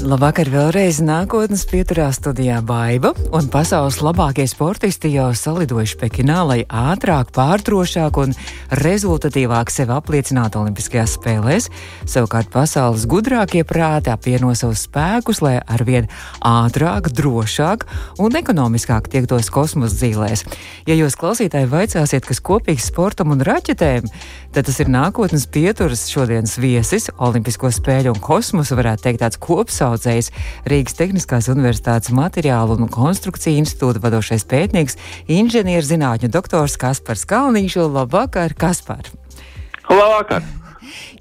Labvakar vēlreiz nākotnes pieturā studijā Baiva, un pasaules labākie sportisti jau salidojuši Pekinā, lai ātrāk, pārdrošāk un rezultatīvāk sevi apliecinātu Olimpiskajās spēlēs. Savukārt pasaules gudrākie prāti apvieno savus spēkus, lai arvien ātrāk, drošāk un ekonomiskāk tiektos kosmosa dzīvēs. Ja jūs klausītāji vaicāsiet, kas kopīgs sportam un raķetēm, tad tas ir nākotnes pieturas šodienas viesis, Olimpisko spēļu un kosmosa, varētu teikt, tāds kopsaucējs pasaucējs, Rīgas Tehniskās Universitātes materiālu un konstrukciju institūta vadošais pētnieks, inženierzinātņu doktors Kaspars Kalniņš. Labvakar, Kaspar! Labvakar!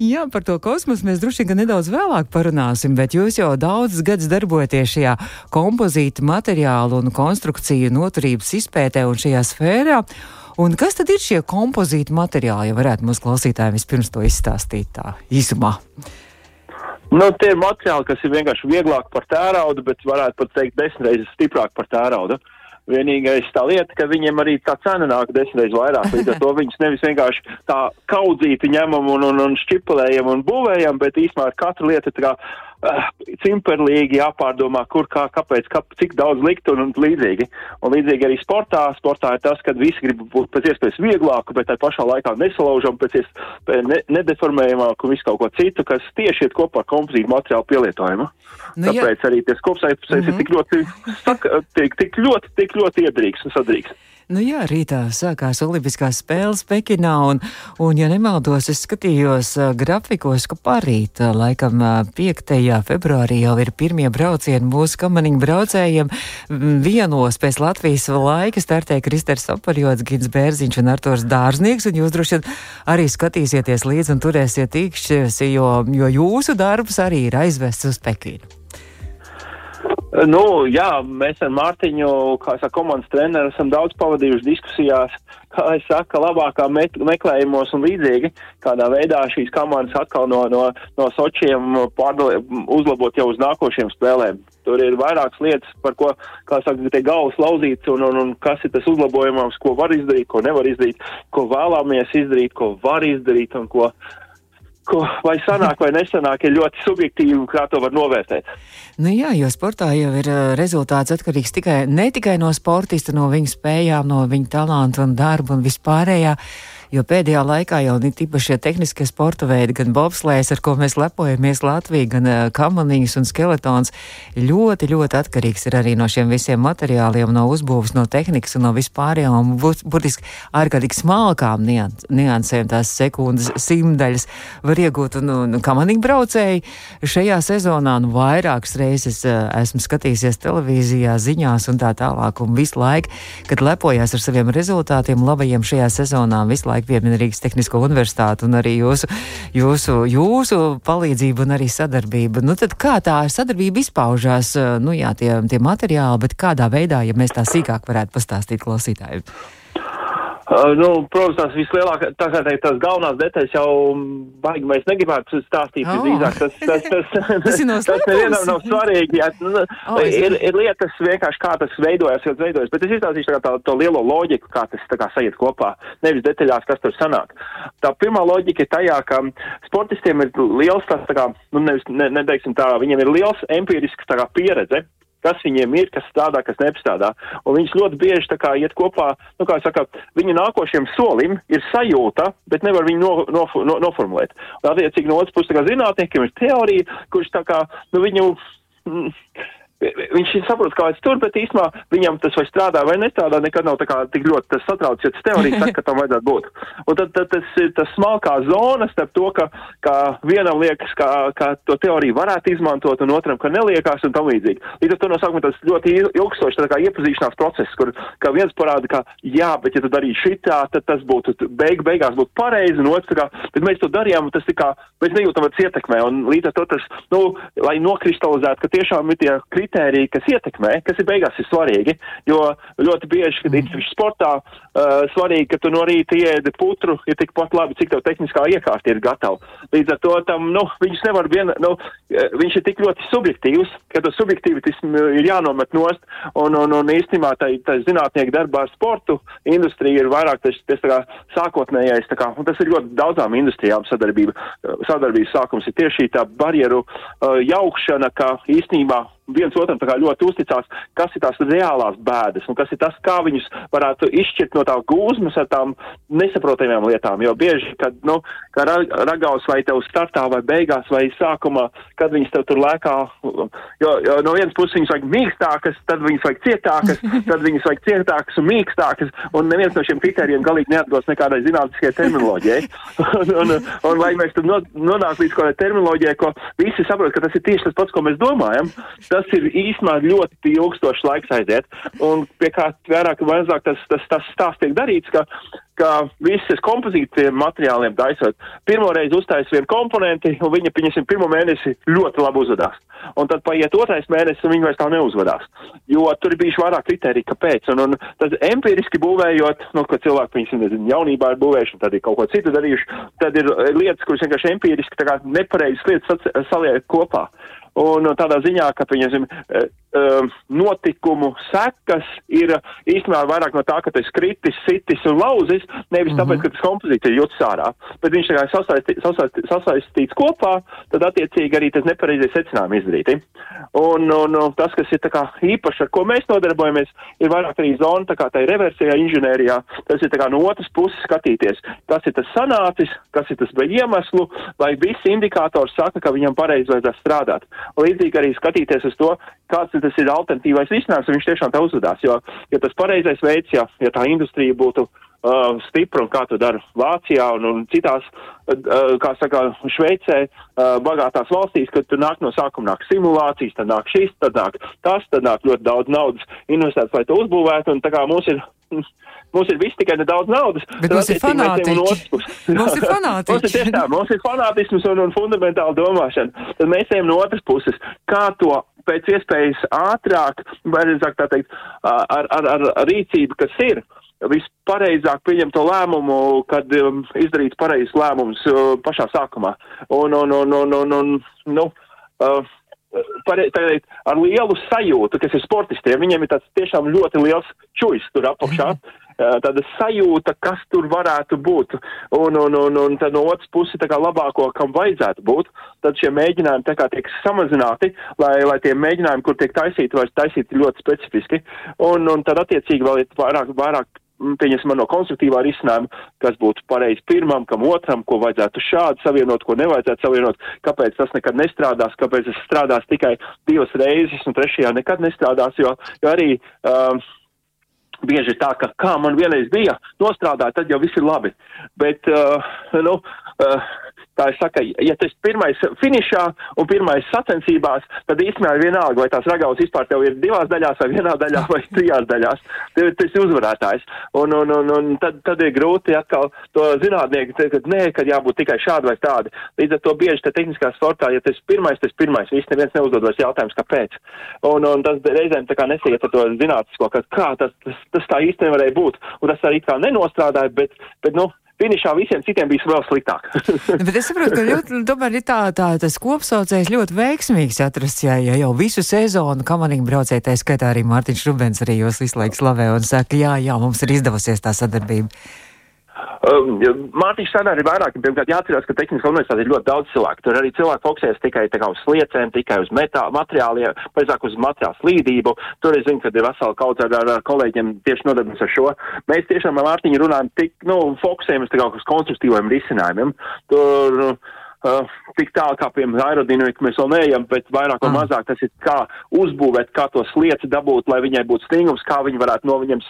Jā, par to kosmosu mēs droši vien nedaudz vēlāk parunāsim, bet jūs jau daudzus gadus darbojaties šajā kompozīta materiālu un konstrukciju noturības izpētē un šajā sfērā. Un kas tad ir šie kompozīta materiāli, ja varētu mūsu klausītājiem vispirms to izstāstīt tā īsumā? Nu, tie ir materiāli, kas ir vienkārši vieglāk par tēraudu, bet varētu pat teikt desmit reizes stiprāk par tēraudu. Vienīgais tā lieta, ka viņiem arī tā cena nāk desmit reizes vairāk. Līdz ar to viņus nevis vienkārši tā kaudzīti ņemam un, un, un šķipulējam un būvējam, bet īstenībā ar katru lietu tā kā cimperlīgi jāpārdomā, kur, kā, kāpēc, kā, cik daudz likt un, un līdzīgi. Un līdzīgi arī sportā. Sportā ir tas, ka visi grib būt pēc iespējas vieglāku, bet tā pašā laikā nesalaužam, pēc iespējas ne, nedeformējamāku un visu kaut ko citu, kas tieši iet kopā ar kompozītu materiālu pielietojumu. Nu, Tāpēc jā. arī tas kopsaipsēs mm -hmm. ir mhm. tik ļoti, tik, tik ļoti, tik ļoti iedrīgs un sadrīgs. Nu jā, rītā sākās Olimpiskās spēles Pekinā, un, un ja nemaldos, es skatījos uh, grafikos, ka parīt, uh, laikam uh, 5. februārī jau ir pirmie braucieni mūsu kamaniņu braucējiem. Vienos pēc Latvijas laika startē Kristers Aparjots, Gins Bērziņš un Artors Dārznieks, un jūs droši vien arī skatīsieties līdzi un turēsiet īkšķis, jo, jo jūsu darbs arī ir aizvests uz Pekinu. Nu, jā, mēs ar Mārtiņu, kā saka, komandas treneru, esam daudz pavadījuši diskusijās, kā es saku, labākā meklējumos un līdzīgi, kādā veidā šīs komandas atkal no, no, no sočiem pārdalē, uzlabot jau uz nākošiem spēlēm. Tur ir vairākas lietas, par ko, kā saka, tie galvas lauzīts un, un, un kas ir tas uzlabojumams, ko var izdarīt, ko nevar izdarīt, ko vēlamies izdarīt, ko var izdarīt un ko ko vai sanāk vai nesanāk, ir ļoti subjektīvi, kā to var novērtēt. Nu jā, jo sportā jau ir rezultāts atkarīgs tikai, ne tikai no sportista, no viņa spējām, no viņa talanta un darba un vispārējā jo pēdējā laikā jau ir tīpaši šie tehniskie sporta veidi, gan bobslēs, ar ko mēs lepojamies Latvijā, gan uh, kamaniņas un skeletons, ļoti, ļoti atkarīgs ir arī no šiem visiem materiāliem, no uzbūves, no tehnikas un no vispārējām, un burtiski ārkārtīgi smalkām niansēm tās sekundes simdaļas var iegūt, un, un kamaniņu braucēji. Šajā sezonā, nu, vairākas reizes uh, esmu skatījusies televīzijā, ziņās un tā tālāk, un visu laiku, kad lepojās ar saviem rezultātiem, labajiem šajā sezonā, visu laiku pašlaik piemina Rīgas Tehnisko universitāti un arī jūsu, jūsu, jūsu palīdzību un arī sadarbību. Nu, tad kā tā sadarbība izpaužās, nu jā, tie, tie materiāli, bet kādā veidā, ja mēs tā sīkāk varētu pastāstīt klausītājiem? Uh, nu, protams, tās vislielākās, tā kā teikt, tās galvenās detaļas jau baigi mēs negribētu stāstīt. Oh. Drīzāk, tas, tas, tas, tas, tas nevienam nav svarīgi. Jā, nu, oh, ir, ir lietas vienkārši, kā tas veidojas, tas veidojas. Bet es izstāstīšu tā, tā, to lielo loģiku, kā tas tā kā sajiet kopā. Nevis detaļās, kas tur sanāk. Tā pirmā loģika ir tajā, ka sportistiem ir liels tas, tā kā, nu, nevis, ne, neteiksim tā, viņiem ir liels empirisks tā kā pieredze kas viņiem ir, kas strādā, kas nestrādā. Un viņš ļoti bieži tā kā iet kopā, nu, kā saka, viņa nākošiem solim ir sajūta, bet nevar viņu no, no, no, noformulēt. Un attiecīgi no otras puses, tā kā zinātniekiem ir teorija, kurš tā kā, nu, viņu. Mm, viņš saprot, kā viņš tur, bet īstenībā viņam tas vai strādā vai nestrādā, nekad nav tā kā tik ļoti tas satrauc, ja tas teorija saka, ka tam vajadzētu būt. Un tad, tad tas ir tas smalkā zona starp to, ka, ka vienam liekas, ka, ka to teoriju varētu izmantot un otram, ka neliekās un tam līdzīgi. Līdz ar to no sākuma tas ļoti ilgstoši tā kā iepazīšanās process, kur kā viens parāda, ka jā, bet ja tu darītu šitā, tad tas būtu beig, beigās būtu pareizi, un otrs, kā, bet mēs to darījām, un tas tā kā, mēs nejūtam, ka tas ietekmē, un līdz ar to tas, nu, lai nokristalizētu, ka tiešām ir tie kritiski kritēriji, kas ietekmē, kas ir beigās ir svarīgi, jo ļoti bieži, kad ir sportā, uh, svarīgi, ka tu no rīta iedi putru, ir tikpat labi, cik tev tehniskā iekārta ir gatava. Līdz ar to tam, nu, viņš nevar vien, nu, viņš ir tik ļoti subjektīvs, ka tas subjektīvitisms ir jānomet nost, un, un, un īstenībā tā, tā zinātnieku darbā ar sportu industrija ir vairāk tas, tas tā kā sākotnējais, tā kā, un tas ir ļoti daudzām industrijām sadarbība, sadarbības sākums ir tieši tā barjeru uh, jaukšana, ka īstenībā viens otram ļoti uzticās, kas ir tās reālās bēdas un kas ir tas, kā viņus varētu izšķirt no tā gūzmas ar tām nesaprotamajām lietām. Jo bieži, kad, nu, kā ragaus vai tev startā vai beigās vai sākumā, kad viņas tev tur lēkā, jo, jo no vienas puses viņas vajag mīkstākas, tad viņas vajag cietākas, tad viņas vajag cietākas un mīkstākas, un neviens no šiem kritērijiem galīgi neatbilst nekādai zinātniskajai terminoloģijai. un, un, un, un lai mēs tur nonāktu līdz kādai terminoloģijai, ko visi saprot, ka tas ir tieši tas pats, ko mēs domājam, tas ir īstenībā ļoti ilgstošs laiks aiziet. Un pie kā vairāk vai mazāk tas, tas, tas stāsts tiek darīts, ka, ka visas kompozītiem materiāliem taisot, pirmo reizi uztais vienu komponenti, un viņa, pieņemsim, pirmo mēnesi ļoti labi uzvedās. Un tad paiet otrais mēnesis, un viņi vairs tā neuzvedās. Jo tur bijuši vairāk kriteriji, kāpēc. Un, un tad empiriski būvējot, nu, ka cilvēki, piemēram, nezinu, jaunībā ir būvējuši, tad ir kaut ko citu darījuši, tad ir lietas, kuras vienkārši empiriski tā kā nepareizas lietas saliek kopā. Un tādā ziņā, ka, pieņemsim, e, e, notikumu sekas ir īstenībā vairāk no tā, ka tas kritis, sitis un lauzis, nevis mm -hmm. tāpēc, ka tas kompozīcija jūtas ārā, bet viņš tā kā sasaisti, sasaisti, sasaistīts kopā, tad attiecīgi arī tas nepareizie secinājumi izdarīti. Un, un, un tas, kas ir tā kā īpaši, ar ko mēs nodarbojamies, ir vairāk arī zona, tā kā tai reversijā inženērijā, tas ir tā kā no otras puses skatīties, kas ir tas sanācis, kas ir tas vai iemeslu, vai visi indikātori saka, ka viņam pareizi vajadzētu strādāt. Līdzīgi arī skatīties uz to, kāds tas ir alternatīvais risinājums, un viņš tiešām tā uzvedās. Jo, ja tas pareizais veids, ja, ja tā industrija būtu uh, stipra un kā to dara Vācijā un, un citās, uh, kā saka, Šveicē, uh, bagātās valstīs, kad tur nāk no sākuma nāk simulācijas, tad nāk šis, tad nāk tas, tad nāk ļoti daudz naudas investēts, lai to uzbūvētu, un tā kā mums ir mums ir viss tikai nedaudz naudas. Bet mums ir fanātiķi. mums ir fanātiķi. mums ir tieši tā, mums ir fanātisms un, un fundamentāla domāšana. Tad mēs ejam no otras puses, kā to pēc iespējas ātrāk, vai drīzāk tā teikt, ar, ar, ar, rīcību, kas ir. Vispareizāk pieņemt to lēmumu, kad um, izdarīt pareizs lēmums uh, pašā sākumā. Un, un, un, un, un, un nu, uh, teikt, ar lielu sajūtu, kas ir sportistiem. Viņiem ir tāds tiešām ļoti liels čujs tur apakšā. -hmm tāda sajūta, kas tur varētu būt, un, un, un, un tad no otras puses tā kā labāko, kam vajadzētu būt, tad šie mēģinājumi tā kā tiek samazināti, lai, lai tie mēģinājumi, kur tiek taisīti, vairs taisīti ļoti specifiski, un, un tad attiecīgi vēl ir vairāk, vairāk pieņemsim no konstruktīvā risinājuma, kas būtu pareizi pirmam, kam otram, ko vajadzētu šādi savienot, ko nevajadzētu savienot, kāpēc tas nekad nestrādās, kāpēc tas strādās tikai divas reizes un trešajā nekad nestrādās, jo, jo arī uh, bieži tā, ka kā man vienreiz bija nostrādāt, tad jau viss ir labi. Bet, uh, nu, uh, kā es saku, ja tas pirmais finišā un pirmais sacensībās, tad īstenībā ir vienalga, vai tās ragavas vispār tev ir divās daļās, vai vienā daļā, vai trijās daļās. Tev tas ir uzvarētājs. Un, un, un, un tad, tad ir grūti atkal to zinātnieki teikt, ka nē, kad jābūt tikai šādi vai tādi. Līdz ar to bieži te tehniskā sportā, ja tas pirmais, tas pirmais, viss neviens neuzdod vairs jautājums, kāpēc. Un, un tas reizēm tā kā nesiet ar to zinātnisko, ka kā tas, tas, tas tā īsti nevarēja būt. Un tas arī kā nenostrādāja, bet, bet nu, finišā visiem citiem bija vēl sliktāk. Bet es saprotu, ka ļoti, tomēr ir tā, tā tas kopsaucējs ļoti veiksmīgs atrasts, ja, ja jau visu sezonu kamanīgi braucēji, tā skaitā arī Mārtiņš Rubens arī jūs visu laiku slavē un saka, jā, jā, mums ir izdevusies tā sadarbība. Mārtiņš Sanā ir vairāk, pirmkārt jāatcerās, ka tehniskā universitāte ir ļoti daudz cilvēku. Tur arī cilvēki fokusēs tikai kā, uz sliecēm, tikai uz metā, materiāliem, pēc uz materiālu slīdību. Tur es zinu, ka ir vesela kaudze ar, ar kolēģiem tieši nodarbojas ar šo. Mēs tiešām ar Mārtiņu runājam tik, nu, fokusējamies kā uz konstruktīviem risinājumiem. Tur, uh, uh, tik tālu kā, piemēram, aerodinamika mēs vēl neejam, bet vairāk vai mm. mazāk tas ir kā uzbūvēt, kā to slieci dabūt, lai viņai būtu stingums, kā viņi varētu no viņiem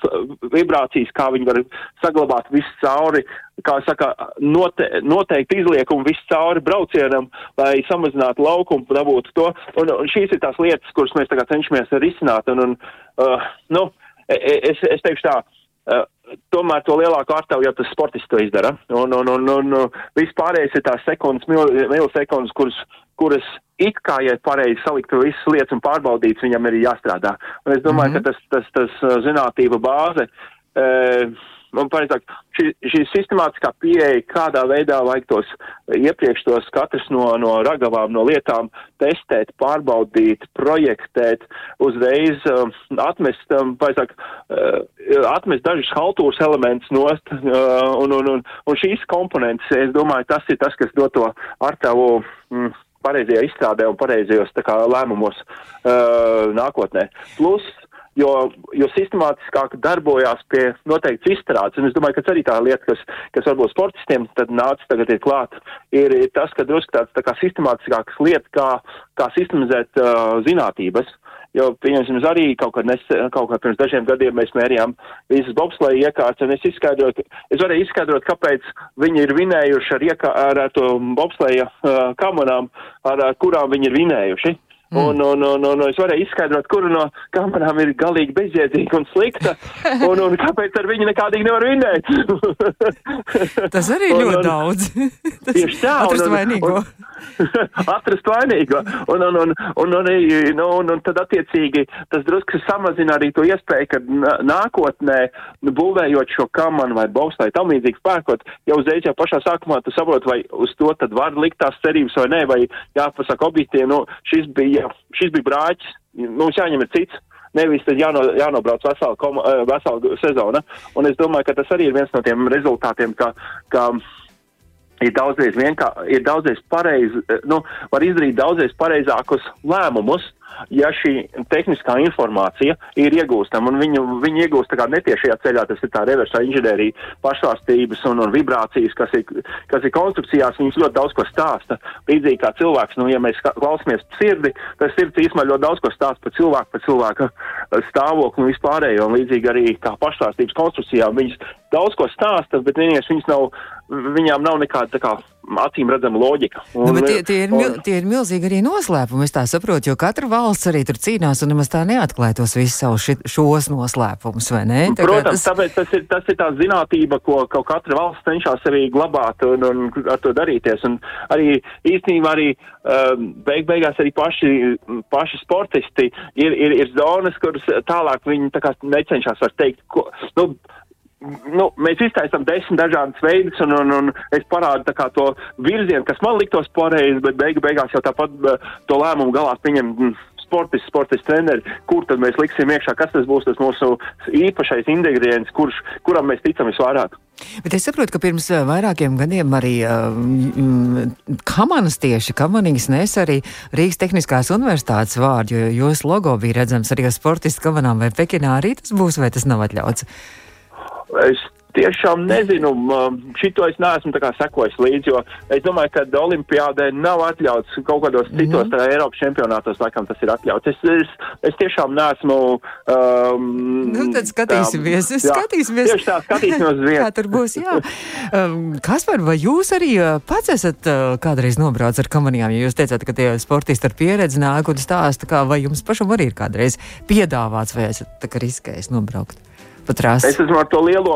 vibrācijas, kā viņi var saglabāt visu cauri, kā saka, note, noteikti izliekumu visu cauri braucienam, lai samazinātu laukumu, dabūtu to. Un, un šīs ir tās lietas, kuras mēs tagad cenšamies risināt. Un, un, uh, nu, e, e, es, es teikšu tā, uh, tomēr to lielāku ārtavu jau tas sportists to izdara. Un, un, un, un, un vispārējais ir tās sekundes, milisekundes, kuras, kuras it kā, ja pareizi salikt visas lietas un pārbaudīts, viņam ir jāstrādā. Un es domāju, mm -hmm. ka tas, tas, tas zinātība bāze. E, man pareizāk, šī, šī sistemātiskā pieeja, kādā veidā vajag tos iepriekš tos katrs no, no ragavām, no lietām testēt, pārbaudīt, projektēt, uzreiz um, atmest, um, pareizāk, uh, atmest dažus haltūras elementus nost, uh, un, un, un, un šīs komponentes, es domāju, tas ir tas, kas dod to ar tavu. Mm, pareizajā izstrādē un pareizajos kā, lēmumos uh, nākotnē. Plus, jo, jo sistemātiskāk darbojās pie noteikts izstrādes. Un es domāju, ka arī tā lieta, kas, kas varbūt sportistiem tad nāca tagad ir klāt, ir, ir tas, ka drusku tāds tā kā sistemātiskākas lietas, kā, kā sistemizēt uh, zinātības. Jo, pieņemsim, arī kaut kad, nes, kaut kad pirms dažiem gadiem mēs mērījām visas bobsleja iekārtas, un es izskaidroju, es varēju izskaidrot, kāpēc viņi ir vinējuši ar, iekā, ar, ar to bobsleja uh, kamerām, ar, ar kurām viņi ir vinējuši. Mm. Un, un, un, un es varēju izskaidrot, kura no kamerām ir galīgi bezjēdzīga un slikta, un, un kāpēc ar viņu nekādīgi nevar vinēt. Tas arī un, ļoti un, daudz. Tieši tā. Atrast un, vainīgo. Un, atrast vainīgo. Un, un, un, un, un, nu, un, un tad attiecīgi tas drusku samazina arī to iespēju, ka nākotnē, nu, būvējot šo kamanu vai boksu vai tam līdzīgi pērkot, jau uzreiz jau pašā sākumā tu saproti, vai uz to tad var likt tās cerības vai nē, vai jāpasaka objektīvi, nu, šis bija bija, šis bija brāķis, mums jāņem ir cits. Nevis tad jāno, jānobrauc vesela, koma, eh, vesela sezona. Un es domāju, ka tas arī ir viens no tiem rezultātiem, ka, ka ir daudzreiz vienkā, ir daudzreiz pareizi, eh, nu, var izdarīt daudzreiz pareizākus lēmumus, ja šī tehniskā informācija ir iegūstama, un viņu, viņu iegūst tā kā netiešajā ceļā, tas ir tā reversā inženierija, pašvārstības un, un vibrācijas, kas ir, kas ir konstrukcijās, viņas ļoti daudz ko stāsta. Līdzīgi kā cilvēks, nu, ja mēs klausamies sirdi, tas sirds īstenībā ļoti daudz ko stāsta par cilvēku, par cilvēka stāvokli un vispārējo, un līdzīgi arī kā pašvārstības konstrukcijām. Viņas daudz ko stāsta, bet vienīgais viņas nav, viņām nav nekāda tā kā acīm redzama loģika. Nu, un, nu, tie, tie, ir, un, tie ir milzīgi arī noslēpumi, es tā saprotu, jo katra valsts arī tur cīnās un nemaz tā neatklāja tos visus savus šos noslēpumus, vai ne? Tā Protams, tas... tāpēc tas ir, tas ir tā zinātība, ko, ko katra valsts cenšas arī glabāt un, un ar to darīties. Un arī īstenībā arī um, beig beigās arī paši, paši sportisti ir, ir, ir zonas, kuras tālāk viņi tā kā necenšas var teikt, ko, nu, nu, mēs iztaisām desmit dažādas veidus, un, un, un es parādu to virzienu, kas man liktos pareizi, bet beigu beigās jau tāpat uh, to lēmumu galā pieņem mm, sportists, sportists treneri, kur tad mēs liksim iekšā, kas tas būs tas mūsu īpašais ingredients, kurš, kuram mēs ticam visvairāk. Bet es saprotu, ka pirms uh, vairākiem gadiem arī uh, kamanas tieši kamanīgas nes arī Rīgas Tehniskās universitātes vārdu, jo jūsu logo bija redzams arī ar sportistu kamanām vai Pekinā arī tas būs, vai tas nav atļauts? Es tiešām nezinu, šito es neesmu sekojis līdzi, jo es domāju, ka Olimpiādē nav atļauts kaut kādos mm -hmm. citos tā, Eiropas čempionātos, laikam tas ir atļauts. Es, es, es tiešām neesmu. Um, nu, tad skatīsimies, tā, jā, skatīsimies. Tieši tā, skatīsimies uz vietu. Kā tur būs, jā. Um, Kaspar, vai jūs arī uh, pats esat uh, kādreiz nobrauc ar kamanijām, ja jūs teicāt, ka tie sportisti ar pieredzi nāk un stāsta, kā, vai jums pašam arī ir kādreiz piedāvāts, vai esat riskējis nobraukt? Pa trasi? Es esmu ar to lielo,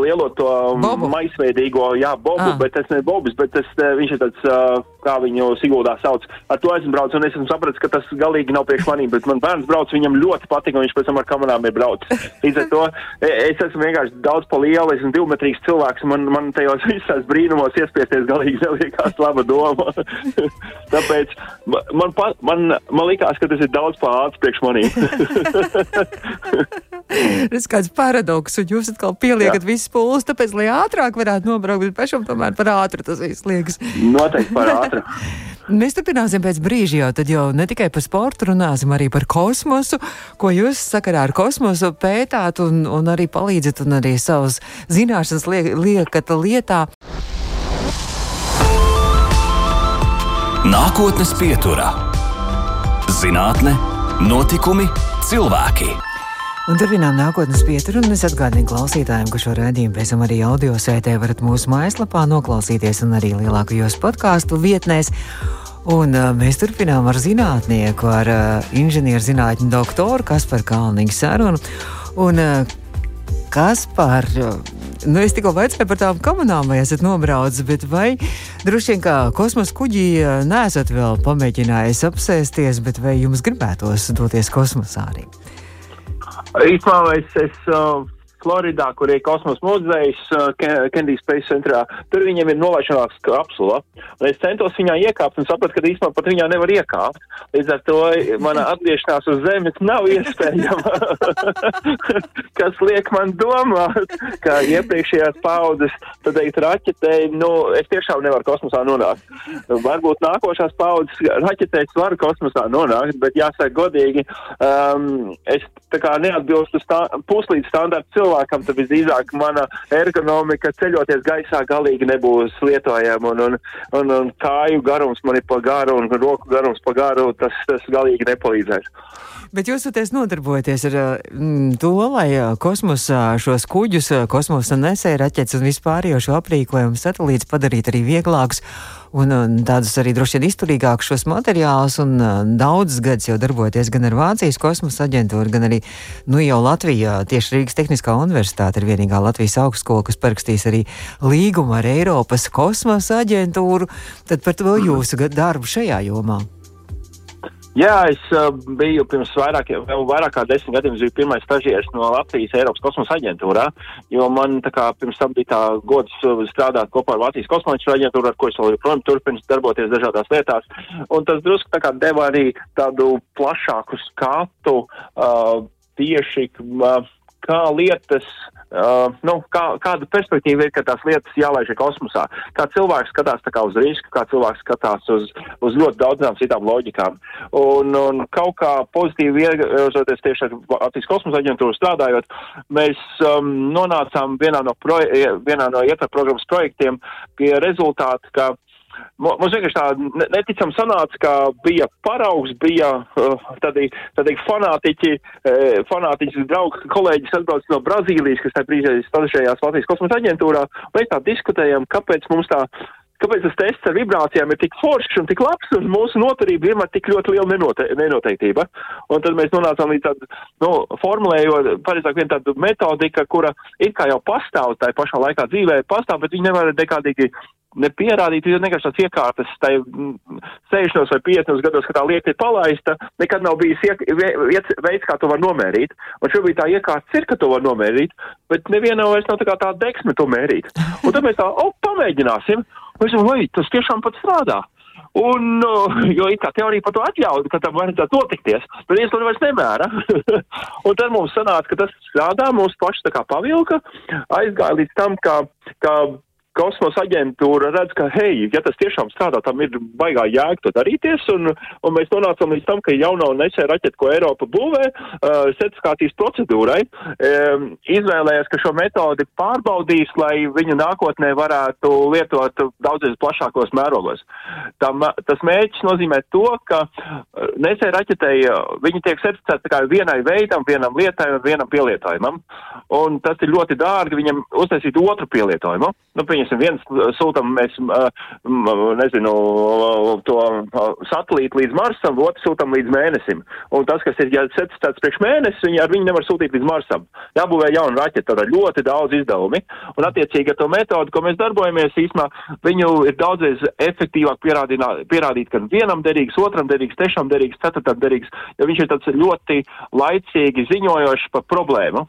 lielo to bobu. maisveidīgo, jā, bobu, ah. bet tas ne bobus, bet tas, eh, viņš ir tāds, eh, kā viņu Siguldā sauc. Ar to esmu braucis, un es esmu sapratis, ka tas galīgi nav priekš manīm, bet man bērns brauc, viņam ļoti patīk, un viņš pēc tam ar kamerām ir braucis. Līdz ar to e, es esmu vienkārši daudz pa lielu, esmu divmetrīgs cilvēks, man, man tajos visās brīnumos iespiesties galīgi neliekās laba doma. Tāpēc man, man, man, man likās, ka tas ir daudz pārāds priekš manīm. Tas kāds paradoks, un jūs atkal pieliekat Jā. visus pūles, tāpēc, lai ātrāk varētu nobraukt, bet pašam tomēr par ātru tas viss liekas. Noteikti par ātru. Mēs turpināsim pēc brīža jau, tad jau ne tikai par sportu runāsim, arī par kosmosu, ko jūs sakarā ar kosmosu pētāt un, un arī palīdzat un arī savas zināšanas liek, liekat lietā. Nākotnes pieturā - zinātne, notikumi, cilvēki. Un turpinām nākotnes pieturu, un es atgādinu klausītājiem, ka šo raidījumu pēc tam arī audio sētē varat mūsu mājaslapā noklausīties un arī lielākajos podkāstu vietnēs. Un, uh, mēs turpinām ar zinātnieku, ar uh, inženieru zinātņu doktoru Kasparu Kalniņu sarunu. Un, uh, Kas par, nu es tikko vaicāju par tām komunām, vai esat nobraucis, bet vai droši vien kā kosmosa kuģī neesat vēl pamēģinājis apsēsties, bet vai jums gribētos doties kosmosā arī? Īstenībā es, es uh, Floridā, kur ir kosmosa muzejs, uh, Kennedy Space Centrā. Tur viņiem ir nolaišanās kapsula. Un es centos viņā iekāpt un sapratu, ka īstenībā pat viņā nevar iekāpt. Līdz ar to mana atgriešanās uz Zemes nav iespējama. Kas liek man domāt, ka iepriekšējās paudzes, tad teikt, raķetei, nu, es tiešām nevaru kosmosā nonākt. Varbūt nākošās paudzes raķetēs var kosmosā nonākt, bet jāsaka godīgi, um, es tā kā neatbilstu stā, puslīdz standarta cilvēku cilvēkam, tad visdrīzāk mana ergonomika ceļoties gaisā galīgi nebūs lietojama, un, un, un, un kāju garums man ir pa garu, un roku garums pa garu, tas, tas galīgi nepalīdzēs. Bet jūs esat nodarbojaties ar mm, to, lai kosmosā šos kuģus, kosmosa nesēja raķetes un vispārējo aprīkojumu satelītus padarītu arī vieglākus un, un tādus arī droši vien izturīgākus šos materiālus. Un uh, daudzus gadus jau darboties gan ar Vācijas kosmosa aģentūru, gan arī nu, jau Latvijā. Tieši Rīgas Tehniskā universitāte ir vienīgā Latvijas augstskola, kas parakstīs arī līgumu ar Eiropas kosmosa aģentūru. Tad par to jūsu darbu šajā jomā. Jā, es uh, biju pirms vairāk, vēl vairāk kā desmit gadiem, biju pirmais stažieris no Latvijas Eiropas kosmosa aģentūrā, jo man tā kā pirms tam bija tā gods strādāt kopā ar Vācijas kosmosa aģentūru, ar ko es vēl joprojām turpinu darboties dažādās lietās, un tas drusku tā kā deva arī tādu plašāku skatu uh, tieši, uh, kā lietas Uh, nu, kā, kāda perspektīva ir, ka tās lietas jālaiž kosmosā? Kā cilvēks skatās kā uz risku, kā cilvēks skatās uz, uz ļoti daudzām citām loģikām. Un, un kaut kā pozitīvi ierozoties tieši ar Latvijas kosmosa aģentūru strādājot, mēs um, nonācām vienā no, proje, vienā no ietver programmas projektiem pie rezultāta, ka Mums vienkārši tā neticam sanāca, ka bija paraugs, bija uh, tādi, tādi fanātiķi, uh, fanātiķi draugi, kolēģis atbrauc no Brazīlijas, kas tajā brīdī stažējās Latvijas kosmosa aģentūrā. Mēs tā diskutējam, kāpēc mums tā kāpēc tas tests ar vibrācijām ir tik foršs un tik labs, un mūsu noturība vienmēr tik ļoti liela nenote nenoteiktība. Un tad mēs nonācām līdz tādu, nu, formulējot, pareizāk vien tādu metodika, kura it kā jau pastāv tā pašā laikā dzīvē, pastāv, bet viņi nevar nekādīgi nepierādīt, jo vienkārši tās iekārtas, tai 60 vai 50 gados, kad tā lieta ir palaista, nekad nav bijis iek, veids, kā to var nomērīt. Un šobrīd tā iekārtas ir, ka to var nomērīt, bet nevienam vairs nav tā kā tā deksme to mērīt. Un tad mēs tā, o, pamēģināsim. Un es domāju, tas tiešām pat strādā. Un, jo it kā teorija par to atļauj, ka tam vajadzētu notikties, bet viens to vairs nemēra. un tad mums sanāca, ka tas strādā, mūsu paši tā kā pavilka, aizgāja līdz tam, ka, ka kosmosa aģentūra redz, ka, hei, ja tas tiešām strādā, tam ir baigā jēga to darīties, un, un mēs nonācam līdz tam, ka jauno nesēju raķetu, ko Eiropa būvē, uh, certifikācijas procedūrai, um, izvēlējās, ka šo metodi pārbaudīs, lai viņu nākotnē varētu lietot daudzies plašākos mērogos. Tam, tas mērķis nozīmē to, ka nesēju raķetei viņi tiek certificēti tikai vienai veidam, vienam lietai un vienam pielietojumam, un tas ir ļoti dārgi viņam uztaisīt otru pielietojumu. Nu, pieņemsim, viens sūtam mēs, nezinu, to satelītu līdz Marsam, otru sūtam līdz mēnesim. Un tas, kas ir ja certificēts priekš mēnesi, viņi ar viņu nevar sūtīt līdz Marsam. Jābūvē jauna raķeta, tad ļoti daudz izdevumi. Un attiecīgi ar to metodu, ko mēs darbojamies, īsumā viņu ir daudzreiz efektīvāk pierādīt, ka vienam derīgs, otram derīgs, trešam derīgs, ceturtam derīgs, jo viņš ir tāds ļoti laicīgi ziņojošs par problēmu.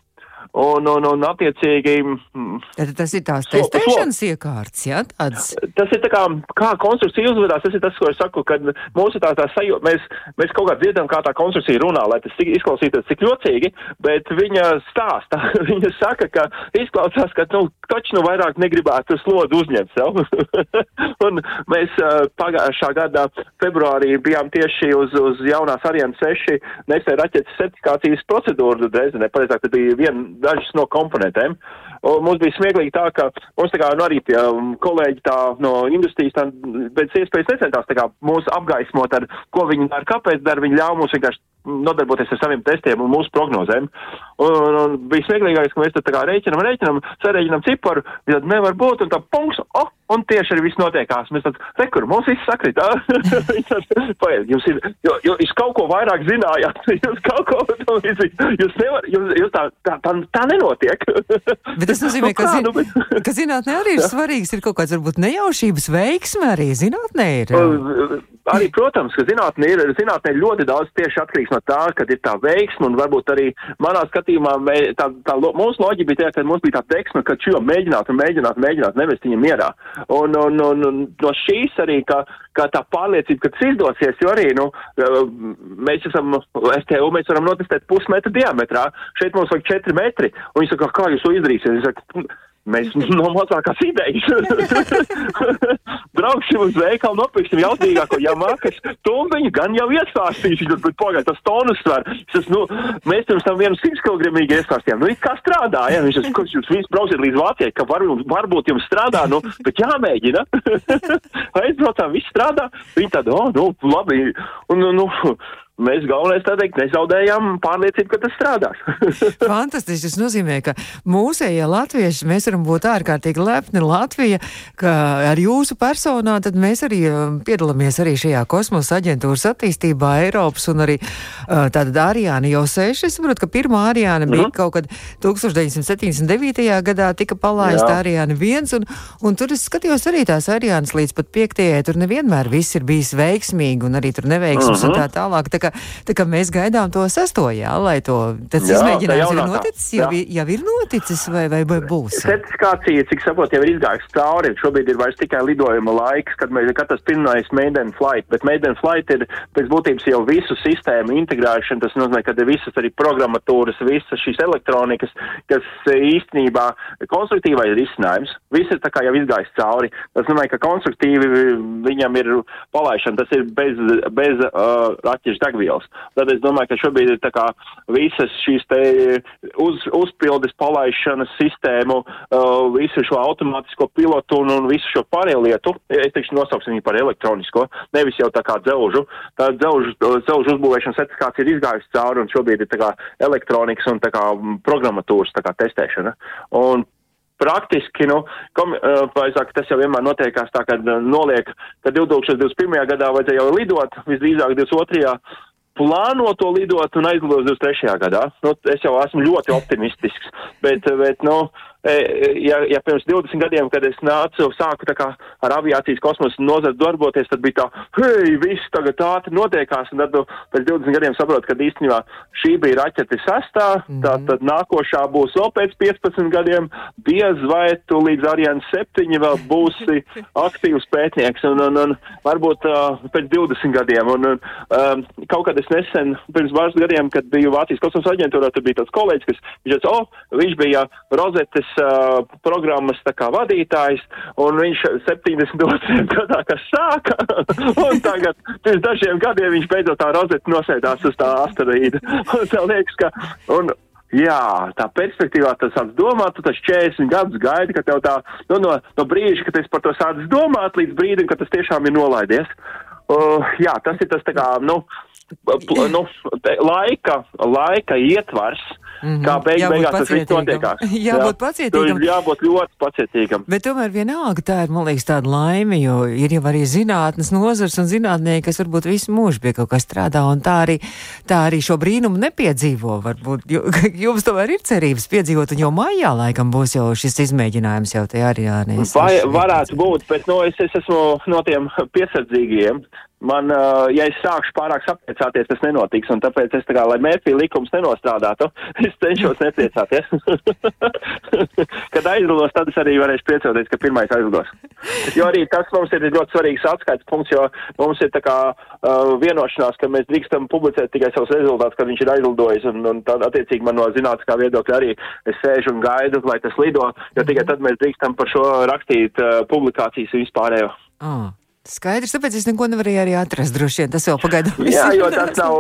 Un, un, un attiecīgi. Mm, Tad tas ir tās testēšanas iekārtas, jā, tāds. Tas ir tā kā, kā konstrukcija uzvedās, tas ir tas, ko es saku, kad mūsu tā tā sajūta, mēs, mēs kaut kā dzirdam, kā tā konstrukcija runā, lai tas izklausītos cik jocīgi, bet viņa stāsta, viņa saka, ka izklausās, ka, nu, taču nu vairāk negribētu slodu uzņemt sev. un mēs pagājušā gada februārī bijām tieši uz, uz jaunās Ariane 6 nesēja raķetes certifikācijas procedūru, Dresdenē, pareizāk, tad bija viena dažas no komponentēm. Un mums bija smieklīgi tā, ka mums tā kā nu, arī tie um, kolēģi tā no industrijas tā pēc iespējas necentās tā kā mūs apgaismot ar, ko viņi dara, kāpēc dara, viņi ļauj mums vienkārši nodarboties ar saviem testiem un mūsu prognozēm. Un, un, smieklīgākais, ka mēs tad tā kā rēķinam, rēķinam, sarēķinam ciparu, tad nevar būt, un tā punkts, oh, un tieši arī viss notiekās. Mēs tad, rekur, mums viss sakrit, paiet, jums ir, jo, jo jūs kaut ko vairāk zinājāt, jūs kaut ko, jūs nevar, jūs, jūs tā, tā, tā, tā nenotiek. bet tas nozīmē, nu, ka, zin, nu, bet... ka zinātnē arī ir svarīgs, ir kaut kāds varbūt nejaušības veiksme arī zinātnē ir. Arī, protams, ka zinātnē ir, zinātnē ļoti daudz tieši atkarīgs no tā, kad ir tā veiksma, un varbūt arī manā skatījumā mē, tā, tā, mūsu loģika bija tā, ka mums bija tā deksme, ka šo mēģināt mēģināt, mēģināt nevest viņam mierā. Un, un, un, un no šīs arī, ka, ka tā pārliecība, ka tas izdosies, jo arī, nu, mēs esam, STU, mēs varam notestēt pusmetra diametrā, šeit mums vajag četri metri, un viņi saka, kā jūs to izdarīsiet? Mēs no mazākās idejas. Brauksim uz veikalu, nopirksim jaudīgāko. Jamākas tumbiņu, gan jau iestāstīšu, bet pagaid, tas tonus svar. Es, nu, mēs pirms tam vienu 100 kg iestāstījām, nu, it kā strādā, ja, viņš, kurš jūs visi brauciet līdz Vācijai, ka var, varbūt jums strādā, nu, bet jāmēģina. Aizbraucām, viss strādā, viņi tad, o, oh, nu, labi, un, nu, nu mēs galvenais tā teikt nezaudējām pārliecību, ka tas strādās. Fantastiski. Tas nozīmē, ka mūsējie latvieši, mēs varam būt ārkārtīgi lepni Latvija, ka ar jūsu personā tad mēs arī um, piedalāmies arī šajā kosmosa aģentūras attīstībā Eiropas un arī uh, tātad Ariāna jau seši. Es saprotu, ka pirmā Ariāna bija mm -hmm. kaut kad 1979. gadā tika palaista Ariāna viens un, un tur es skatījos arī tās Ariānas līdz pat piektajai. Tur nevienmēr viss ir bijis veiksmīgi un arī tur neveiksmes mm -hmm. un tā tālāk. Tā kā, tā kā mēs gaidām to sesto, jā, lai to izmēģinājums ir noticis, jau, jā. jau ir noticis vai, vai, vai būs? Certifikācija, cik saprot, jau ir izgājusi cauri. Šobrīd ir vairs tikai lidojuma laiks, kad, mēs, kad tas pirmais Maiden Flight, bet Maiden Flight ir pēc būtības jau visu sistēmu integrēšana, tas nozīmē, ka ir visas arī programmatūras, visas šīs elektronikas, kas īstenībā konstruktīvai ir izcinājums. Viss ir tā kā jau izgājis cauri. Tas nozīmē, ka konstruktīvi viņam ir palaišana, tas ir bez, bez uh, raķešu degvielas. Tad es domāju, ka šobrīd ir tā kā visas šīs te uz, uzpildes palaišanas sistēmu, uh, visu šo automātisko pilotu un, un visu šo pārējo lietu, es teikšu nosauksim viņu par elektronisko, nevis jau tā kā dzelžu. Tā dzelžu, dzelžu uzbūvēšanas certifikācija ir izgājusi cauri un šobrīd ir tā kā elektronikas un tā kā programmatūras tā kā testēšana. Un praktiski, nu, kom, uh, saka, tas jau vienmēr notiekās tā, ka uh, noliek, ka 2021. gadā vajadzēja jau lidot, visdrīzāk 22. plāno to lidot un aizlidot 23. gadā. Nu, es jau esmu ļoti optimistisks, bet, bet, nu, E, ja, ja pirms 20 gadiem, kad es nācu, sāku kā ar aviācijas kosmosa nozari darboties, tad bija tā, hei, viss tagad ātri notiekās, un tad nu, pēc 20 gadiem saprotu, ka īstenībā šī bija raķete sastā, mm -hmm. tā tad nākošā būs vēl pēc 15 gadiem, diez vai tu līdz Ariane 7 vēl būsi aktīvs pētnieks, un, un, un varbūt uh, pēc 20 gadiem, un, um, kaut kad es nesen, pirms pāris gadiem, kad biju Vācijas kosmosa aģentūrā, tur bija tāds kolēģis, kas, viņš teica, oh, viņš bija rozetes uh, programmas kā vadītājs, un viņš 72. gadā, kas sāka, un tagad pirms dažiem gadiem viņš beidzot tā rozeta nosēdās uz tā asteroīda. Un tā liekas, ka, un, Jā, tā perspektīvā tas sāc domāt, tu tas 40 gadus gaidi, ka tev tā, nu, no, no brīža, kad es par to sācis domāt, līdz brīdim, kad tas tiešām ir nolaidies. Uh, jā, tas ir tas tā kā, nu, nu, laika, laika ietvars, mm -hmm. kā beig, beigās tas viss notiekās. jābūt jā. pacietīgam. Jābūt ļoti pacietīgam. Bet tomēr vienalga tā ir, man liekas, tāda laime, jo ir jau arī zinātnes nozars un zinātnieki, kas varbūt visu mūžu pie kaut kā strādā, un tā arī, tā arī šo brīnumu nepiedzīvo. Varbūt jums tomēr ir cerības piedzīvot, un jau maijā laikam būs jau šis izmēģinājums jau te arī jānēs. Vai, varētu būt, bet no, nu, es, es esmu no tiem piesardzīgiem man, uh, ja es sākšu pārāk sapriecāties, tas nenotiks, un tāpēc es tā kā, lai mērķi likums nenostrādātu, es cenšos nepriecāties. Kad aizlidos, tad es arī varēšu priecoties, ka pirmais aizlidos. Jo arī tas mums ir ļoti svarīgs atskaits punkts, jo mums ir tā kā uh, vienošanās, ka mēs drīkstam publicēt tikai savus rezultātus, kad viņš ir aizlidojis, un, un tad attiecīgi man no zinātniskā viedokļa arī es sēžu un gaidu, lai tas lido, jo tikai tad mēs drīkstam par šo rakstīt uh, publikācijas vispārējo. Oh. Skaidrs, tāpēc es neko nevarēju arī atrast. Droši vien tas vēl pagaidām ir. Jā, jo tas nav,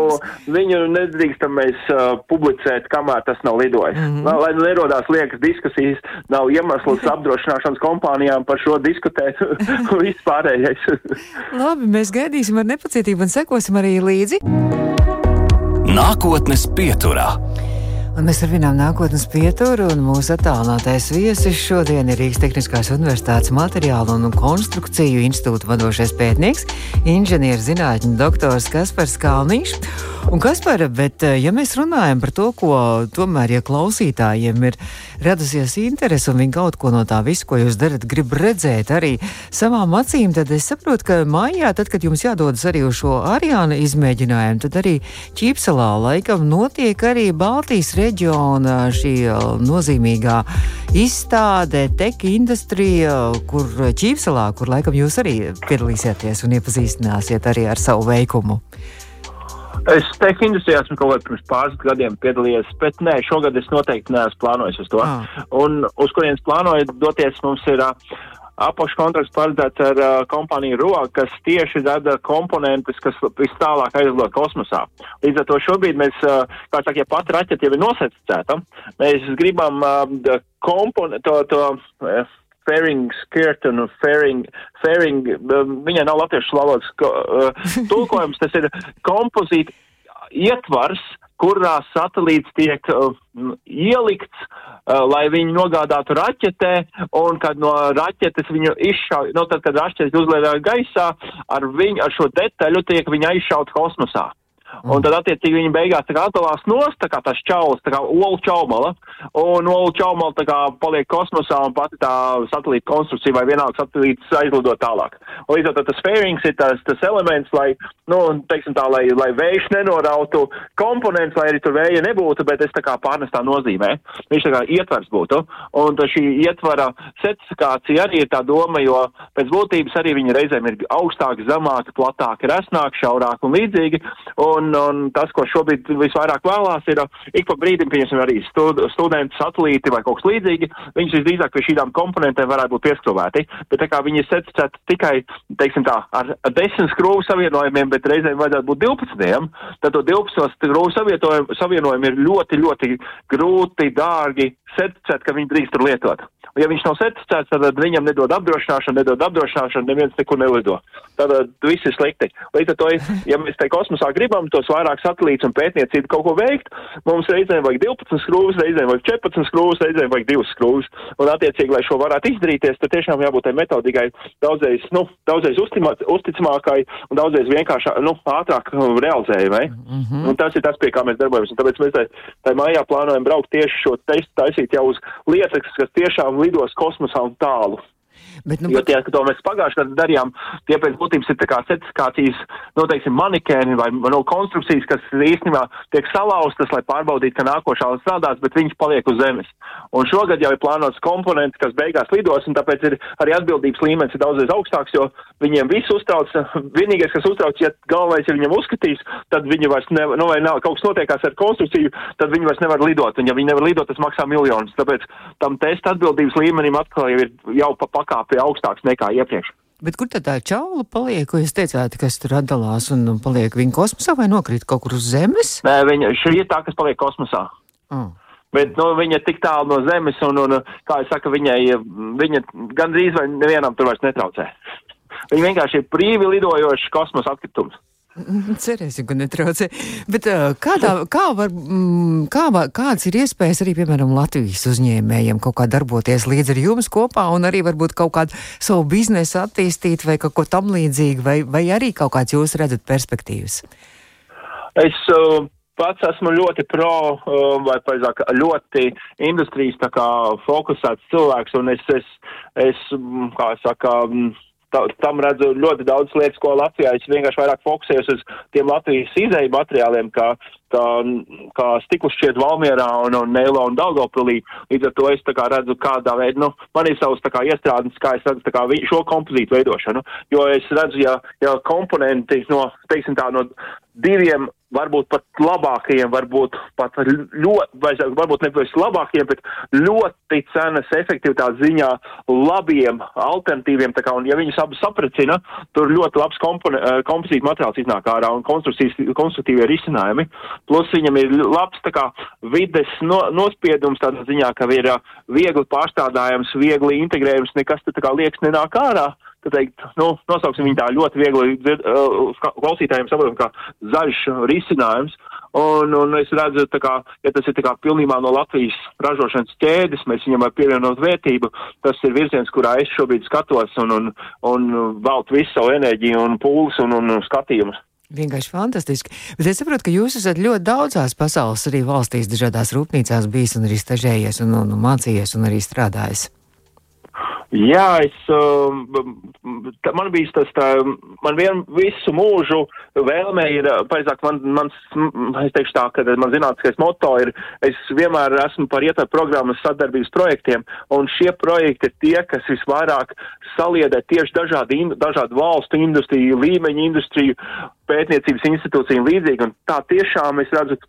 viņu nedrīkstam mēs uh, publicēt, kamēr tas nav lidojis. Mm -hmm. Lai nerodās liekas diskusijas, nav iemesls apdrošināšanas kompānijām par šo diskutēt vispārējais. Labi, mēs gaidīsim ar nepacietību un sekosim arī līdzi. Nākotnes pieturā. Un mēs turpinām nākotnes pieturu, un mūsu attālinātais viesis šodien ir Rīgas Tehniskās Universitātes materiālu un konstrukciju institūta vadošais pētnieks, inženierzinātņu doktors Kaspars Kalniņš. Un Kaspar, bet eh, ja mēs runājam par to, ko tomēr, ja klausītājiem ir radusies interese un viņi kaut ko no tā visu, ko jūs darat, grib redzēt arī savām acīm, tad es saprotu, ka mājā, tad, kad jums jādodas arī uz šo Ariāna izmēģinājumu, tad arī Ķīpsalā laikam notiek arī Baltijas reģionā reģiona šī nozīmīgā izstāde, teka industrija, kur Čīpselā, kur laikam jūs arī piedalīsieties un iepazīstināsiet arī ar savu veikumu. Es teiktu, industrijā esmu kaut kādā pirms pāris gadiem piedalījies, bet nē, šogad es noteikti neesmu plānojis uz to. Ah. Un uz kurienes plānoju doties, mums ir uh, apakškontrakts paredzēts ar uh, kompāniju ROA, kas tieši rada komponentes, kas vis tālāk aizlidot kosmosā. Līdz ar to šobrīd mēs, uh, kā saka, ja pat raķete jau ir nosecēta, mēs gribam uh, kompon to, to uh, fairing skirt un fairing, fairing uh, viņai nav latviešu valodas uh, tulkojums, tas ir kompozīta ietvars, kurā satelīts tiek uh, ielikts, uh, lai viņi nogādātu raķetē, un kad no raķetes viņu izšauj, no nu, tad, kad raķetes uzlēdā gaisā, ar viņu, ar šo detaļu tiek viņa izšaut kosmosā. Un tad, attiecīgi, viņi beigās atdalās nost, tā kā tas čauls, tā kā olu čaumala, un olu čaumala tā kā paliek kosmosā un pati tā satelīta konstrukcija vai vienalga satelīts aizlido tālāk. Un līdz ar to tas fairings ir tas, tas elements, lai, nu, teiksim tā, lai, lai vējš nenorautu komponents, lai arī tur vēja nebūtu, bet es tā kā pārnestā nozīmē. Viņš tā kā ietvers būtu. Un šī ietvara certifikācija arī ir tā doma, jo pēc būtības arī viņi reizēm ir augstāki, zemāki, platāki, resnāki, šaurāki un līdzīgi. Un Un, un tas, ko šobrīd visvairāk vēlās, ir ik pa brīdim, pieņemsim, arī stud, studenti, satelīti vai kaut kas līdzīgi. Viņus visdrīzāk pie šīm komponentēm varētu būt pieskrūvēti. Bet tā kā viņi ir secināti tikai, teiksim tā, ar desmit skrūvu savienojumiem, bet reizēm vajadzētu būt 12, tad to 12 skrūvu savienojumu ir ļoti, ļoti grūti, dārgi certificēt, ka viņi drīkst tur lietot. Ja viņš nav certificēts, tad viņam nedod apdrošināšanu, nedod apdrošināšanu, neviens nekur nelido. Tad viss ir slikti. Līdz ar to, ja mēs te kosmosā gribam tos vairāk satelītus un pētniecību kaut ko veikt, mums reizēm vajag 12 skrūves, reizēm vajag 14 skrūves, reizēm vajag 2 skrūves. Un attiecīgi, lai šo varētu izdarīties, tad tiešām jābūt tai metodikai daudzreiz, nu, daudzreiz uzticamākai un daudzreiz vienkāršāk, nu, ātrāk realizējumai. Mm -hmm. Un tas ir tas, pie kā mēs darbojamies. Un tāpēc mēs tai, tai mājā plānojam braukt tieši šo testu taisīt jau uz lietas, kas tiešām lidos kosmosā un tālu. Bet, nu, jo tie, ka to mēs pagājušajā gadā darījām, tie pēc būtības ir certifikācijas, nu, teiksim, manikēni vai no konstrukcijas, kas īstenībā tiek salauztas, lai pārbaudītu, ka nākošā strādās, bet viņas paliek uz zemes. Un šogad jau ir plānots komponents, kas beigās lidos, un tāpēc ir arī atbildības līmenis ir daudzreiz augstāks, jo viņiem viss uztrauc, vienīgais, kas uztrauc, ja galvenais ir viņam uzskatīs, tad viņi vairs nevar, nu, vai nav, kaut kas notiekās ar konstrukciju, tad viņi vairs nevar lidot, un ja viņi nevar lidot, tas maksā miljonus. Tāpēc tam testa atbildības līmenim atkal jau ir jau pa pakāpi augstāks nekā iepriekš. Bet kur tad tā čaula paliek, ko jūs teicāt, kas tur atdalās un paliek viņa kosmosā vai nokrīt kaut kur uz Zemes? Nē, viņa šī ir tā, kas paliek kosmosā. Oh. Bet nu, viņa ir tik tālu no Zemes, un, un kā jau saka, viņai, viņa gandrīz vai nevienam tur vairs netraucē. Viņa vienkārši ir brīvi lidojošs kosmosa atkritums. Cerēsim, ka netraucē. Bet kādā, kā var, kā, kāds ir iespējas arī, piemēram, Latvijas uzņēmējiem kaut kā darboties līdz ar jums kopā un arī varbūt kaut kādu savu biznesu attīstīt vai kaut ko tam līdzīgu, vai, vai arī kaut kāds jūs redzat perspektīvas? Es uh, pats esmu ļoti pro, uh, vai paizāk, ļoti industrijas kā fokusēts cilvēks, un es, es, es kā saka, tam redzu ļoti daudz lietas, ko Latvijā es vienkārši vairāk fokusējos uz tiem Latvijas izēju materiāliem, kā, kā, kā stiklus šķiet Valmierā un, un Neilo un Daugavpilī. Līdz ar to es tā kā redzu, kādā veidā, nu, man ir savs tā kā iestrādnes, kā es redzu tā kā šo kompozītu veidošanu, jo es redzu, ja, ja komponenti no, teiksim tā, no diviem varbūt pat labākajiem, varbūt pat ļoti, varbūt nevis labākajiem, bet ļoti cenas efektivitātes ziņā labiem alternatīviem, tā kā, un ja viņus abus saprecina, tur ļoti labs eh, kompozīta materiāls iznāk ārā un konstruktīvie risinājumi, plus viņam ir labs, tā kā, vides no, nospiedums tādā ziņā, ka ir eh, viegli pārstādājams, viegli integrējams, nekas tā kā liekas nenāk ārā, teikt, nu, nosauksim viņu tā ļoti viegli uh, klausītājiem saprotam, kā zaļš risinājums. Un, un es redzu, kā, ja tas ir kā pilnībā no Latvijas ražošanas ķēdes, mēs viņam varam pievienot vērtību, tas ir virziens, kurā es šobrīd skatos un, un, un veltu visu savu enerģiju un pūles un, un skatījumus. Vienkārši fantastiski. Bet es saprotu, ka jūs esat ļoti daudzās pasaules arī valstīs, dažādās rūpnīcās bijis un arī stažējies un, un, un mācījies un arī strādājis. Jā, es, um, tā, man bija tas, tā, man vien visu mūžu vēlme ir, pareizāk, man, mans, es teikšu tā, ka man zinātniskais moto ir, es vienmēr esmu par ietver programmas sadarbības projektiem, un šie projekti ir tie, kas visvairāk saliedē tieši dažādi, dažādu valstu industriju, līmeņu industriju, pētniecības institūciju un līdzīgi, un tā tiešām es redzu,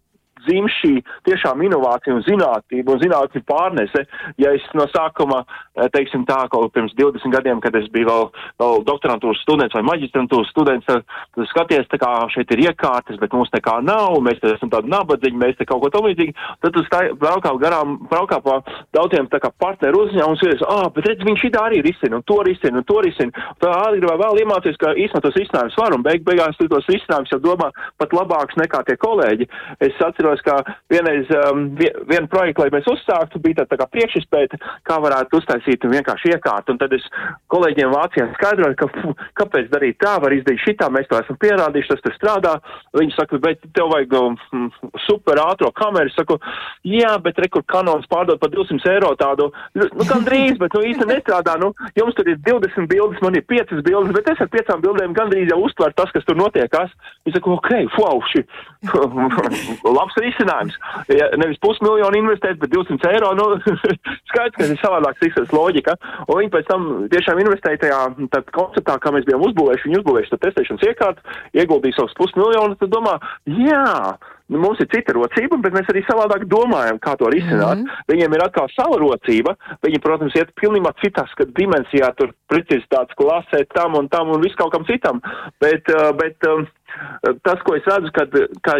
dzim šī tiešām inovācija un zinātnība un zinātņu pārnese. Ja es no sākuma, eh, teiksim tā, kaut pirms 20 gadiem, kad es biju vēl, vēl doktorantūras students vai maģistrantūras students, tad, skaties, tā kā šeit ir iekārtas, bet mums nekā nav, mēs te esam tādi nabadzīgi, mēs te kaut ko tam līdzīgi, tad tu braukā garām, braukā pa daudziem tā kā partneru uzņēmumus, un es, ah, bet redz, viņš šitā arī risina, un to risina, un to risina. Tā agribā vēl iemācīties, ka īstenībā tos risinājumus var, un beig beigās tu tos risinājumus jau domā pat labāks nekā tie kolēģi. Es atceros, atceros, ka vienreiz um, vienu projektu, lai mēs uzsāktu, bija tā, tā kā priekšizpēta, kā varētu uztaisīt vienkārši iekārtu. Un tad es kolēģiem Vācijā skaidroju, ka fu, kāpēc darīt tā, var izdarīt šitā, mēs to esam pierādījuši, tas tur strādā. Viņi saka, bet tev vajag um, super ātro kameru. Es saku, jā, bet rekur kanons pārdod par 200 eiro tādu, nu, gandrīz, bet nu īsti nestrādā. Nu, jums tur ir 20 bildes, man ir 5 bildes, bet es ar 5 bildēm gandrīz jau uztveru tas, kas tur notiekās. Viņi saka, ok, wow, šī labs risinājums. Ja nevis pusmiljonu investēt, bet 200 eiro, nu, skaidrs, ka ir savādāk tiksas loģika. Un viņi pēc tam tiešām investēja tajā konceptā, kā mēs bijām uzbūvējuši, viņi uzbūvējuši to testēšanas iekārtu, ieguldīja savus pusmiljonu, tad domā, jā, nu, mums ir cita rocība, bet mēs arī savādāk domājam, kā to risināt. Mm -hmm. Viņiem ir atkal sava rocība, viņi, protams, iet pilnībā citās dimensijā, tur precizitātes klasē tam un tam un viskaut kam citam. Bet, bet tas, ko es redzu, kad, ka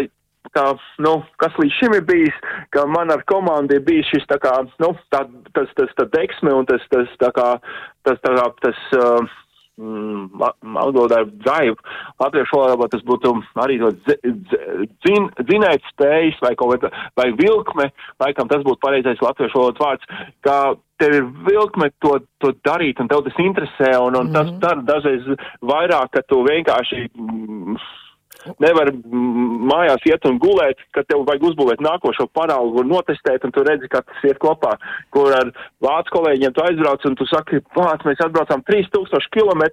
kā, nu, kas līdz šim ir bijis, ka man ar komandu ir bijis šis tā kā, nu, tā, tas, tas, tā deksme un tas, tas, tā kā, tas, tā kā, tas, uh, valodā ir drive, latviešu valodā tas būtu arī to dzin, dzinēt spējas vai kaut vai, vai vilkme, laikam tas būtu pareizais latviešu valodas vārds, ka tev ir vilkme to, to darīt un tev tas interesē un, un mm -hmm. tas mhm. dara dažreiz vairāk, ka tu vienkārši. Mm, nevar mājās iet un gulēt, ka tev vajag uzbūvēt nākošo paraugu un notestēt, un tu redzi, kā tas iet kopā, kur ar vācu kolēģiem tu aizbrauc, un tu saki, pāc, mēs atbraucām 3000 km,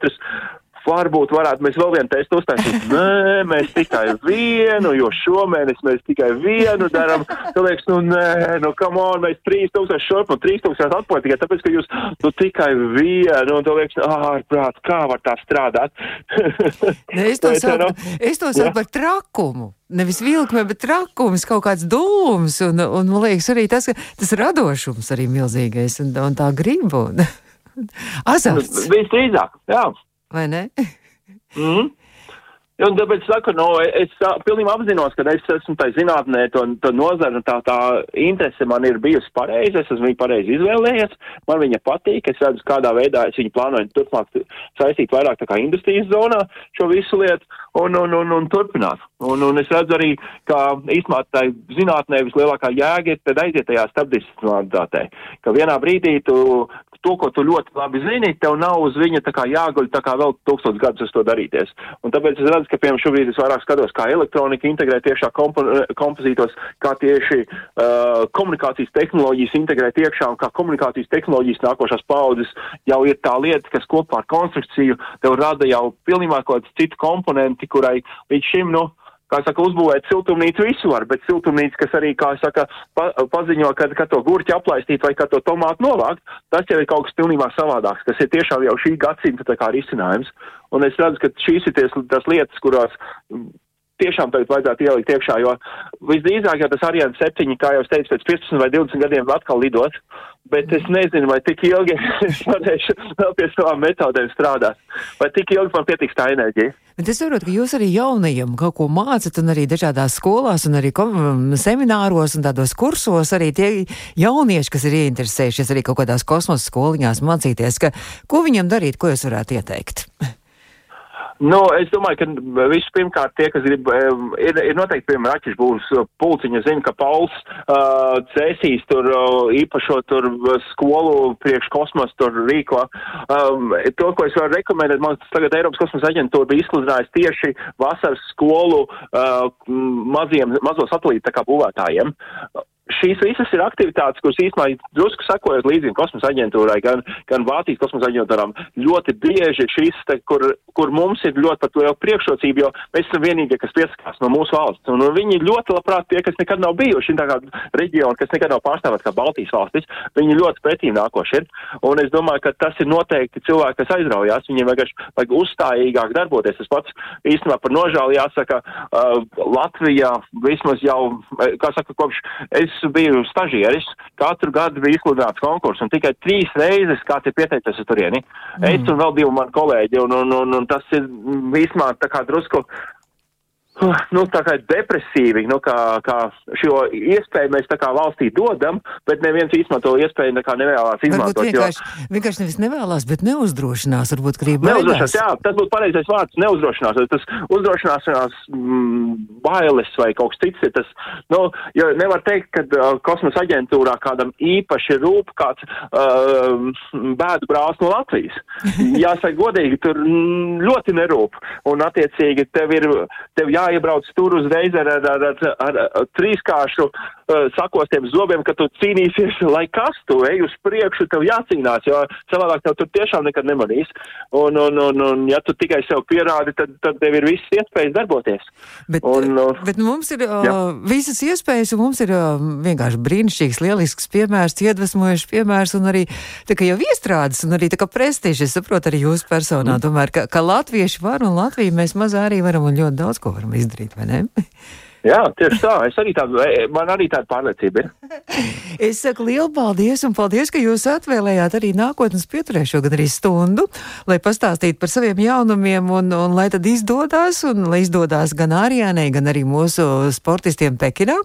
varbūt varētu mēs vēl vienu testu uztaisīt. Nē, mēs tikai vienu, jo šomēnes mēs tikai vienu darām. Tu liekas, nu nē, nu come on, mēs 3000 šurp un 3000 atpakaļ tikai tāpēc, ka jūs nu tikai vienu, un tu liekas, ārprāt, kā var tā strādāt? ne, es to saucu, to saucu par trakumu. Nevis vilkme, bet trakums, kaut kāds dūms, un, un man liekas arī tas, tas radošums arī milzīgais, un, un tā griba. Azarts. Visdrīzāk, jā vai ne? mm. Un tāpēc saku, no, es pilnībā apzinos, ka es esmu tajā zinātnē, to, to nozara, tā, tā interese man ir bijusi pareiza, es esmu viņu pareizi izvēlējies, man viņa patīk, es redzu, kādā veidā es viņu plānoju turpmāk saistīt vairāk tā kā industrijas zonā šo visu lietu un, un, un, un turpināt. Un, un es redzu arī, ka īstenībā tā zinātnē vislielākā jēga ir tad aiziet tajā starpdisciplināritātē, ka vienā brīdī tu to, ko tu ļoti labi zini, tev nav uz viņa tā kā jāguļ tā kā vēl tūkstots gadus uz to darīties. Un tāpēc es redzu, ka, piemēram, šobrīd es vairāk skatos, kā elektronika integrē tiešā kompo kompozītos, kā tieši uh, komunikācijas tehnoloģijas integrēt iekšā un kā komunikācijas tehnoloģijas nākošās paudzes jau ir tā lieta, kas kopā ar konstrukciju tev rada jau pilnībā kaut kāds citu komponenti, kurai līdz šim, nu, kā saka, uzbūvēt siltumnīcu visu var, bet siltumnīca, kas arī, kā saka, pa, paziņo, kad, kad to gurķi aplaistīt vai kad to tomātu novākt, tas jau ir kaut kas pilnībā savādāks, kas ir tiešām jau šī gadsimta tā kā risinājums. Un es redzu, ka šīs ir ties, tas lietas, kurās tiešām tagad vajadzētu ielikt iekšā, jo visdrīzāk jau tas Ariane 7, kā jau es teicu, pēc 15 vai 20 gadiem atkal lidot, bet es nezinu, vai tik ilgi es varēšu vēl pie savām metodēm strādāt, vai tik ilgi man pietiks tā enerģija. Bet es saprotu, ka jūs arī jaunajiem kaut ko mācat, un arī dažādās skolās, un arī semināros, un tādos kursos arī tie jaunieši, kas ir ieinteresējušies arī kaut kādās kosmosa skoliņās mācīties, ka, ko viņam darīt, ko jūs varētu ieteikt? Nu, es domāju, ka vispirmkārt tie, kas grib, ir, ir noteikti, piemēram, Raķis būs pulciņa, zina, ka Pauls uh, cēsīs tur uh, īpašo tur skolu priekš kosmos tur rīko. Um, to, ko es varu rekomendēt, man tagad Eiropas kosmosa aģentūra bija izsludinājusi tieši vasaras skolu uh, maziem, mazo satelītu tā kā būvētājiem šīs visas ir aktivitātes, kuras īstenībā drusku sakojot līdzi kosmosa aģentūrai, gan, gan Vācijas kosmosa aģentūrām, ļoti bieži šīs, te, kur, kur mums ir ļoti par to jau priekšrocība, jo mēs esam vienīgie, kas piesakās no mūsu valsts. Un, un viņi ļoti labprāt tie, kas nekad nav bijuši tā kā reģioni, kas nekad nav pārstāvēt kā Baltijas valstis, viņi ļoti pretīm nākoši ir. Un es domāju, ka tas ir noteikti cilvēki, kas aizraujās, viņiem vienkārši vajag uzstājīgāk darboties. Tas pats īstenībā par nožēlu jāsaka, uh, Latvijā vismaz jau, kā saka, kopš es biju stažieris, katru gadu bija izsludināts konkurss, un tikai trīs reizes kāds ir pieteicies uz turieni. Mm. Es un vēl divi mani kolēģi, un, un, un, un tas ir vismā tā kā drusku nu, tā kā depresīvi, nu, kā, kā šo iespēju mēs tā kā valstī dodam, bet neviens īstenībā to iespēju nekā nevēlās izmantot. Varbūt vienkārši, jo... vienkārši nevis nevēlās, bet neuzdrošinās, varbūt grib neuzdrošinās. Jā, tas būtu pareizais vārds, neuzdrošinās. Tas uzdrošināšanās mm, bailes vai kaut kas cits ir tas, nu, jo nevar teikt, ka uh, kosmosa aģentūrā kādam īpaši rūp kāds uh, bēdu brālis no Latvijas. Jāsaka godīgi, tur ļoti nerūp. Un attiecīgi tev ir, tev jā jāiebrauc tur uzreiz ar, ar, ar, ar, ar, trīskāršu uh, sakostiem zobiem, ka tu cīnīsies, lai kas tu ej uz priekšu, tev jācīnās, jo savādāk tev tur tiešām nekad nemanīs. Un, un, un, un ja tu tikai sev pierādi, tad, tad tev ir visas iespējas darboties. Bet, un, uh, bet mums ir uh, jā. visas iespējas, un mums ir uh, vienkārši brīnišķīgs, lielisks piemērs, iedvesmojošs piemērs, un arī tā kā jau iestrādes, un arī tā kā prestiži, es saprotu arī jūsu personā, mm. tomēr, ka, ka latvieši var, un Latviju mēs mazā arī varam, un ļoti daudz ko varam izdarīt, vai ne? Jā, tieši tā. Es arī tādu, e, man arī tāda pārliecība ir. es saku lielu paldies, un paldies, ka jūs atvēlējāt arī nākotnes pieturēšo gan arī stundu, lai pastāstītu par saviem jaunumiem, un, un lai tad izdodas, un lai izdodas gan Ārijānai, gan arī mūsu sportistiem Pekinā.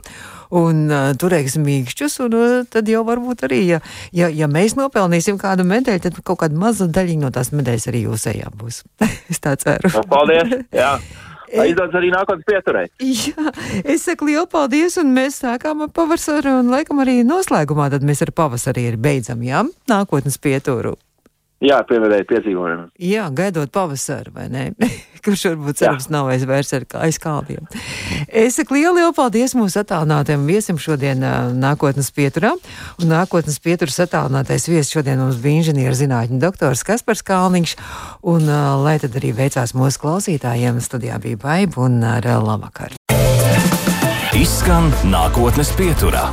Un uh, turēsim mīkšķus, un uh, tad jau varbūt arī, ja, ja, ja mēs nopelnīsim kādu medaļu, tad kaut kāda maza daļiņa no tās medaļas arī jūsējā būs. es tā ceru. Paldies! Jā. Lai izdodas arī nākotnes pieturē. Jā, es saku lielu paldies, un mēs sākām ar pavasaru, un laikam arī noslēgumā tad mēs ar pavasari ir beidzam, jā, nākotnes pieturu. Jā, pievērdēji piedzīvojumiem. Jā, gaidot pavasaru, vai ne? Kurš varbūt cerams nav aizvērs ar aiz kāldiem. Es saku lielu, lielu paldies mūsu attālinātajam viesim šodien nākotnes pieturā. Un nākotnes pieturas attālinātais viesis šodien mums bija inženierzinātņu doktors Kaspars Kalniņš. Un lai tad arī veicās mūsu klausītājiem, studijā bija baiba un labvakar. Izskan nākotnes pieturā.